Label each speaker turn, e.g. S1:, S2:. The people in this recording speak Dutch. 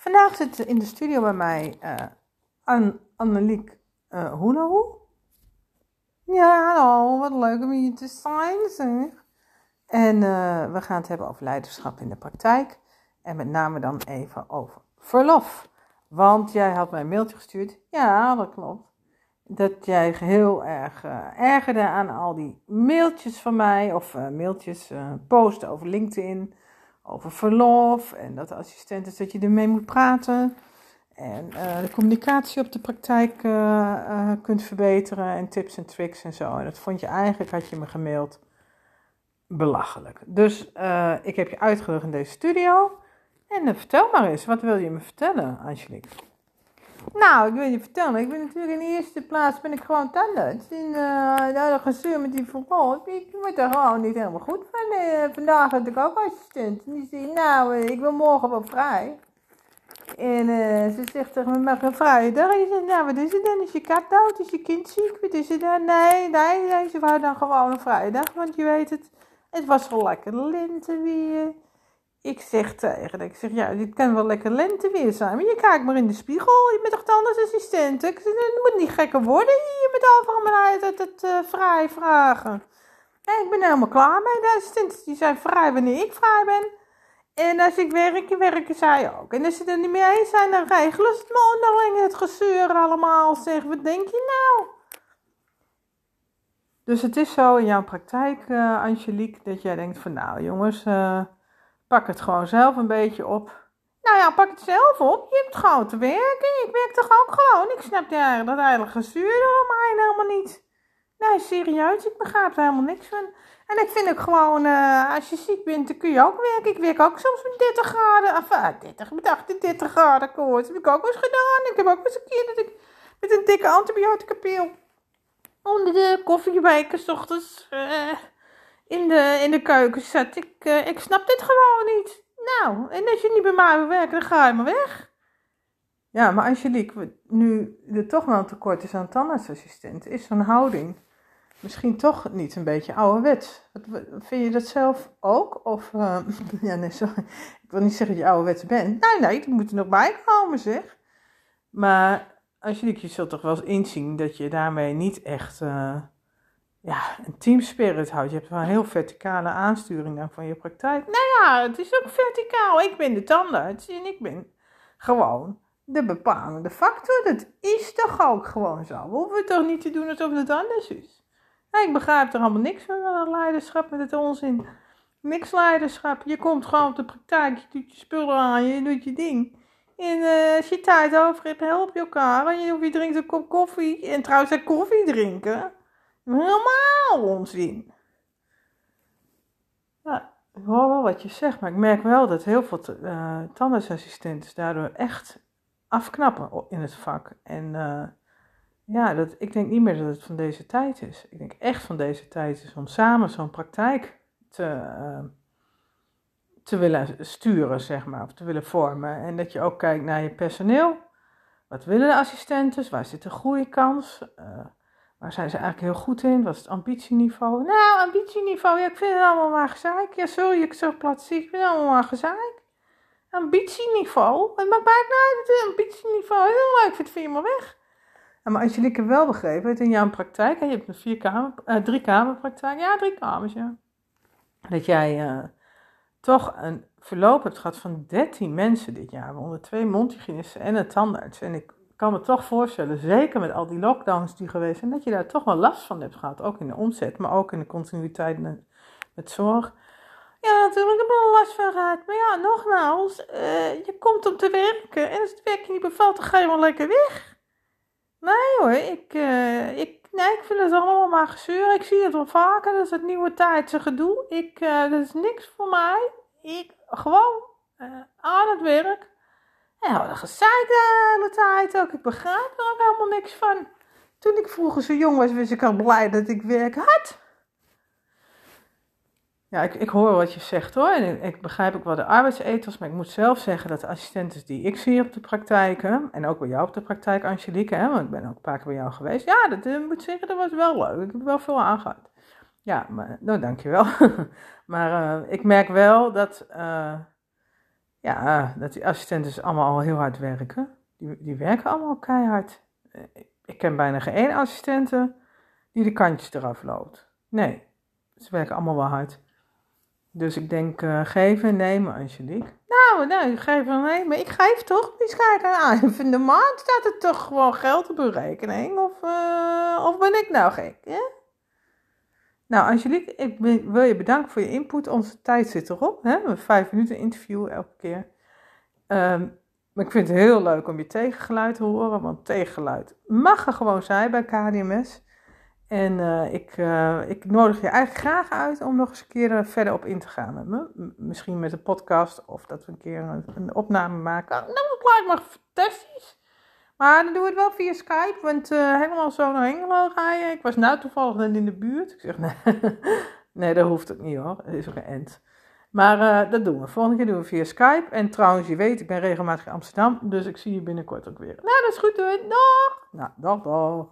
S1: Vandaag zit in de studio bij mij uh, An Anneliek uh. Ja, hallo, wat leuk om hier te zijn, zeg. En uh, we gaan het hebben over leiderschap in de praktijk. En met name dan even over verlof. Want jij had mij een mailtje gestuurd. Ja, dat klopt. Dat jij heel erg ergerde aan al die mailtjes van mij. Of mailtjes, posten over LinkedIn over verlof en dat de assistent is dat je ermee moet praten. En uh, de communicatie op de praktijk uh, uh, kunt verbeteren en tips en tricks en zo. En dat vond je eigenlijk, had je me gemaild, belachelijk. Dus ik heb je uitgenodigd in deze studio. En vertel maar eens, wat wil je me vertellen, Angelique? Nou, ik wil je vertellen, ik ben natuurlijk in de eerste plaats ben ik gewoon tandarts. En uh, dat gezeur met die verlof, ik word er gewoon niet helemaal goed van. Uh, vandaag had ik ook assistent. En die zei, nou, uh, ik wil morgen wel vrij. En ze zegt tegen me, mag een vrije dag? En zegt, nou, wat is het dan? Is je kat dood? Is je kind ziek? Wat is het dan? Nee, nee, ze wou dan gewoon een vrije dag. Want je weet het, het was wel lekker lente weer. Ik zeg tegen ik zeg, ja, dit kan wel lekker lenteweer zijn. Maar je kijkt maar in de spiegel, je bent toch tandartsassistent? Ik zeg, het moet niet gekker worden hier met overal maar uit het uh, vrij vragen. En ik ben helemaal klaar mee. De assistenten die zijn vrij wanneer ik vrij ben. En als ik werk, werken zij ook. En als ze er niet mee eens zijn, dan regelen ze het maar onderling het gezeur allemaal. Zeg, wat denk je nou? Dus het is zo in jouw praktijk, uh, Angelique, dat jij denkt van, nou jongens... Uh, pak het gewoon zelf een beetje op. Nou ja, pak het zelf op. Je hebt gewoon te werken. Ik werk toch ook gewoon. Ik snap ja, dat eigenlijk gestuurde mij helemaal niet. Nee, serieus, ik begrijp er helemaal niks van. En ik vind ook gewoon, uh, als je ziek bent, dan kun je ook werken. Ik werk ook soms met 30 graden, of uh, 30, met 38 graden koorts. Dat heb ik ook eens gedaan. Ik heb ook eens een keer dat ik met een dikke antibiotica pil onder de koffiebeker s ochtends... Uh, in de, in de keuken zat. Ik, uh, ik snap dit gewoon niet. Nou, en als je niet bij mij wil werken, dan ga je maar weg. Ja, maar Angelique, nu er toch wel een tekort is aan tandartsassistent, is zo'n houding misschien toch niet een beetje ouderwets. Vind je dat zelf ook? Of, uh, ja, nee, sorry. Ik wil niet zeggen dat je ouderwets bent. Nee, nee, die moet er nog bij komen, zeg. Maar Angelique, je zult toch wel eens inzien dat je daarmee niet echt... Uh, ja, een teamspirit houdt. Je hebt wel een heel verticale aansturing dan van je praktijk. Nou ja, het is ook verticaal. Ik ben de tandarts en ik ben gewoon de bepalende factor. Dat is toch ook gewoon zo. We hoeven het toch niet te doen alsof het anders is. Nou, ik begrijp er allemaal niks van, dat leiderschap met het onzin. Niks leiderschap. Je komt gewoon op de praktijk, je doet je spullen aan, je doet je ding. En uh, als je tijd over hebt, help je elkaar. Je, of je drinkt een kop koffie. En trouwens, koffie drinken Helemaal onzin. Ja, ik hoor wel wat je zegt, maar ik merk wel dat heel veel uh, daardoor echt afknappen in het vak. En uh, ja, dat, ik denk niet meer dat het van deze tijd is. Ik denk echt van deze tijd is om samen zo'n praktijk te, uh, te willen sturen, zeg maar, of te willen vormen. En dat je ook kijkt naar je personeel. Wat willen de assistenten? Waar zit de groeikans? Uh, Waar zijn ze eigenlijk heel goed in? Wat is het ambitieniveau? Nou, ambitieniveau, ik vind het allemaal maar gezeik. Ja, sorry, ik zo plat zie, ik vind het allemaal maar gezeik. Ambitieniveau? Wat maakt mij nou het ambitieniveau? Heel leuk, vind je maar weg. Ja, maar wel begrepen, het in jouw praktijk, en je hebt een vier kamer, uh, drie kamerpraktijk, ja, drie kamers, ja. Dat jij uh, toch een verloop hebt gehad van 13 mensen dit jaar, onder twee mondhygiënisten en een tandarts. En ik kan me toch voorstellen, zeker met al die lockdowns die geweest zijn, dat je daar toch wel last van hebt gehad. Ook in de omzet, maar ook in de continuïteit met, zorg. Ja, natuurlijk heb ik er last van gehad. Maar ja, nogmaals, uh, je komt om te werken. En als het werk je niet bevalt, dan ga je wel lekker weg. Nee hoor, ik, uh, ik, nee, ik vind het allemaal maar gezeur. Ik zie het wel vaker, dat is het nieuwe tijdse gedoe. Ik, uh, dat is niks voor mij. Ik, gewoon aan het werk. Ja, dat gezeik de hele tijd ook. Ik begrijp er ook helemaal niks van. Toen ik vroeger zo jong was, was ik al blij dat ik werk had. Ja, ik, ik hoor wat je zegt hoor. En ik, ik begrijp ook wel de arbeidsethos. Maar ik moet zelf zeggen dat de assistenten die ik zie op de praktijken. En ook bij jou op de praktijk, Angelique. Hè, want ik ben ook een paar keer bij jou geweest. Ja, dat uh, moet zeggen, dat was wel leuk. Ik heb wel veel aangehad. Ja, maar, nou dankjewel. maar uh, ik merk wel dat... Uh, ja, dat die assistenten allemaal al heel hard werken. Die, die werken allemaal keihard. Eh, Ik ken bijna geen één assistente die de kantjes eraf loopt. Nee, ze werken allemaal wel hard. Dus ik denk, eh, geven en nemen, Angelique. Nou, nee, geven en nemen. Ik geef toch? Die kijken aan. Van de maand staat er toch gewoon geld op uw rekening? Of, eh, of ben ik nou gek? Hè? Nou, Angelique, ik wil je bedanken voor je input. Onze tijd zit erop. Hè? Hebben vijf minuten interview elke keer. Ehm, maar ik vind het heel leuk om je tegengeluid te horen. Want tegengeluid mag er gewoon zijn bij KDMS. En eh, ik, eh, ik nodig je eigenlijk graag uit om nog eens een keer eh, verder op in te gaan met me. Misschien met een podcast of dat we een keer een, een opname maken. Nou, dat lijkt me fantastisch. Maar dan doen we het wel via Skype, want eh, helemaal zo naar Hengelo je. Ik was nou toevallig net in de buurt. Ik zeg, nee, nee dat hoeft ook niet hoor. Het is ook een end. Maar eh, dat doen we. Volgende keer doen we via Skype. En trouwens, je weet, ik ben regelmatig in Amsterdam. Dus ik zie je binnenkort ook weer. Nou, dat is goed. Doei. Dag. Nou, dag, dag.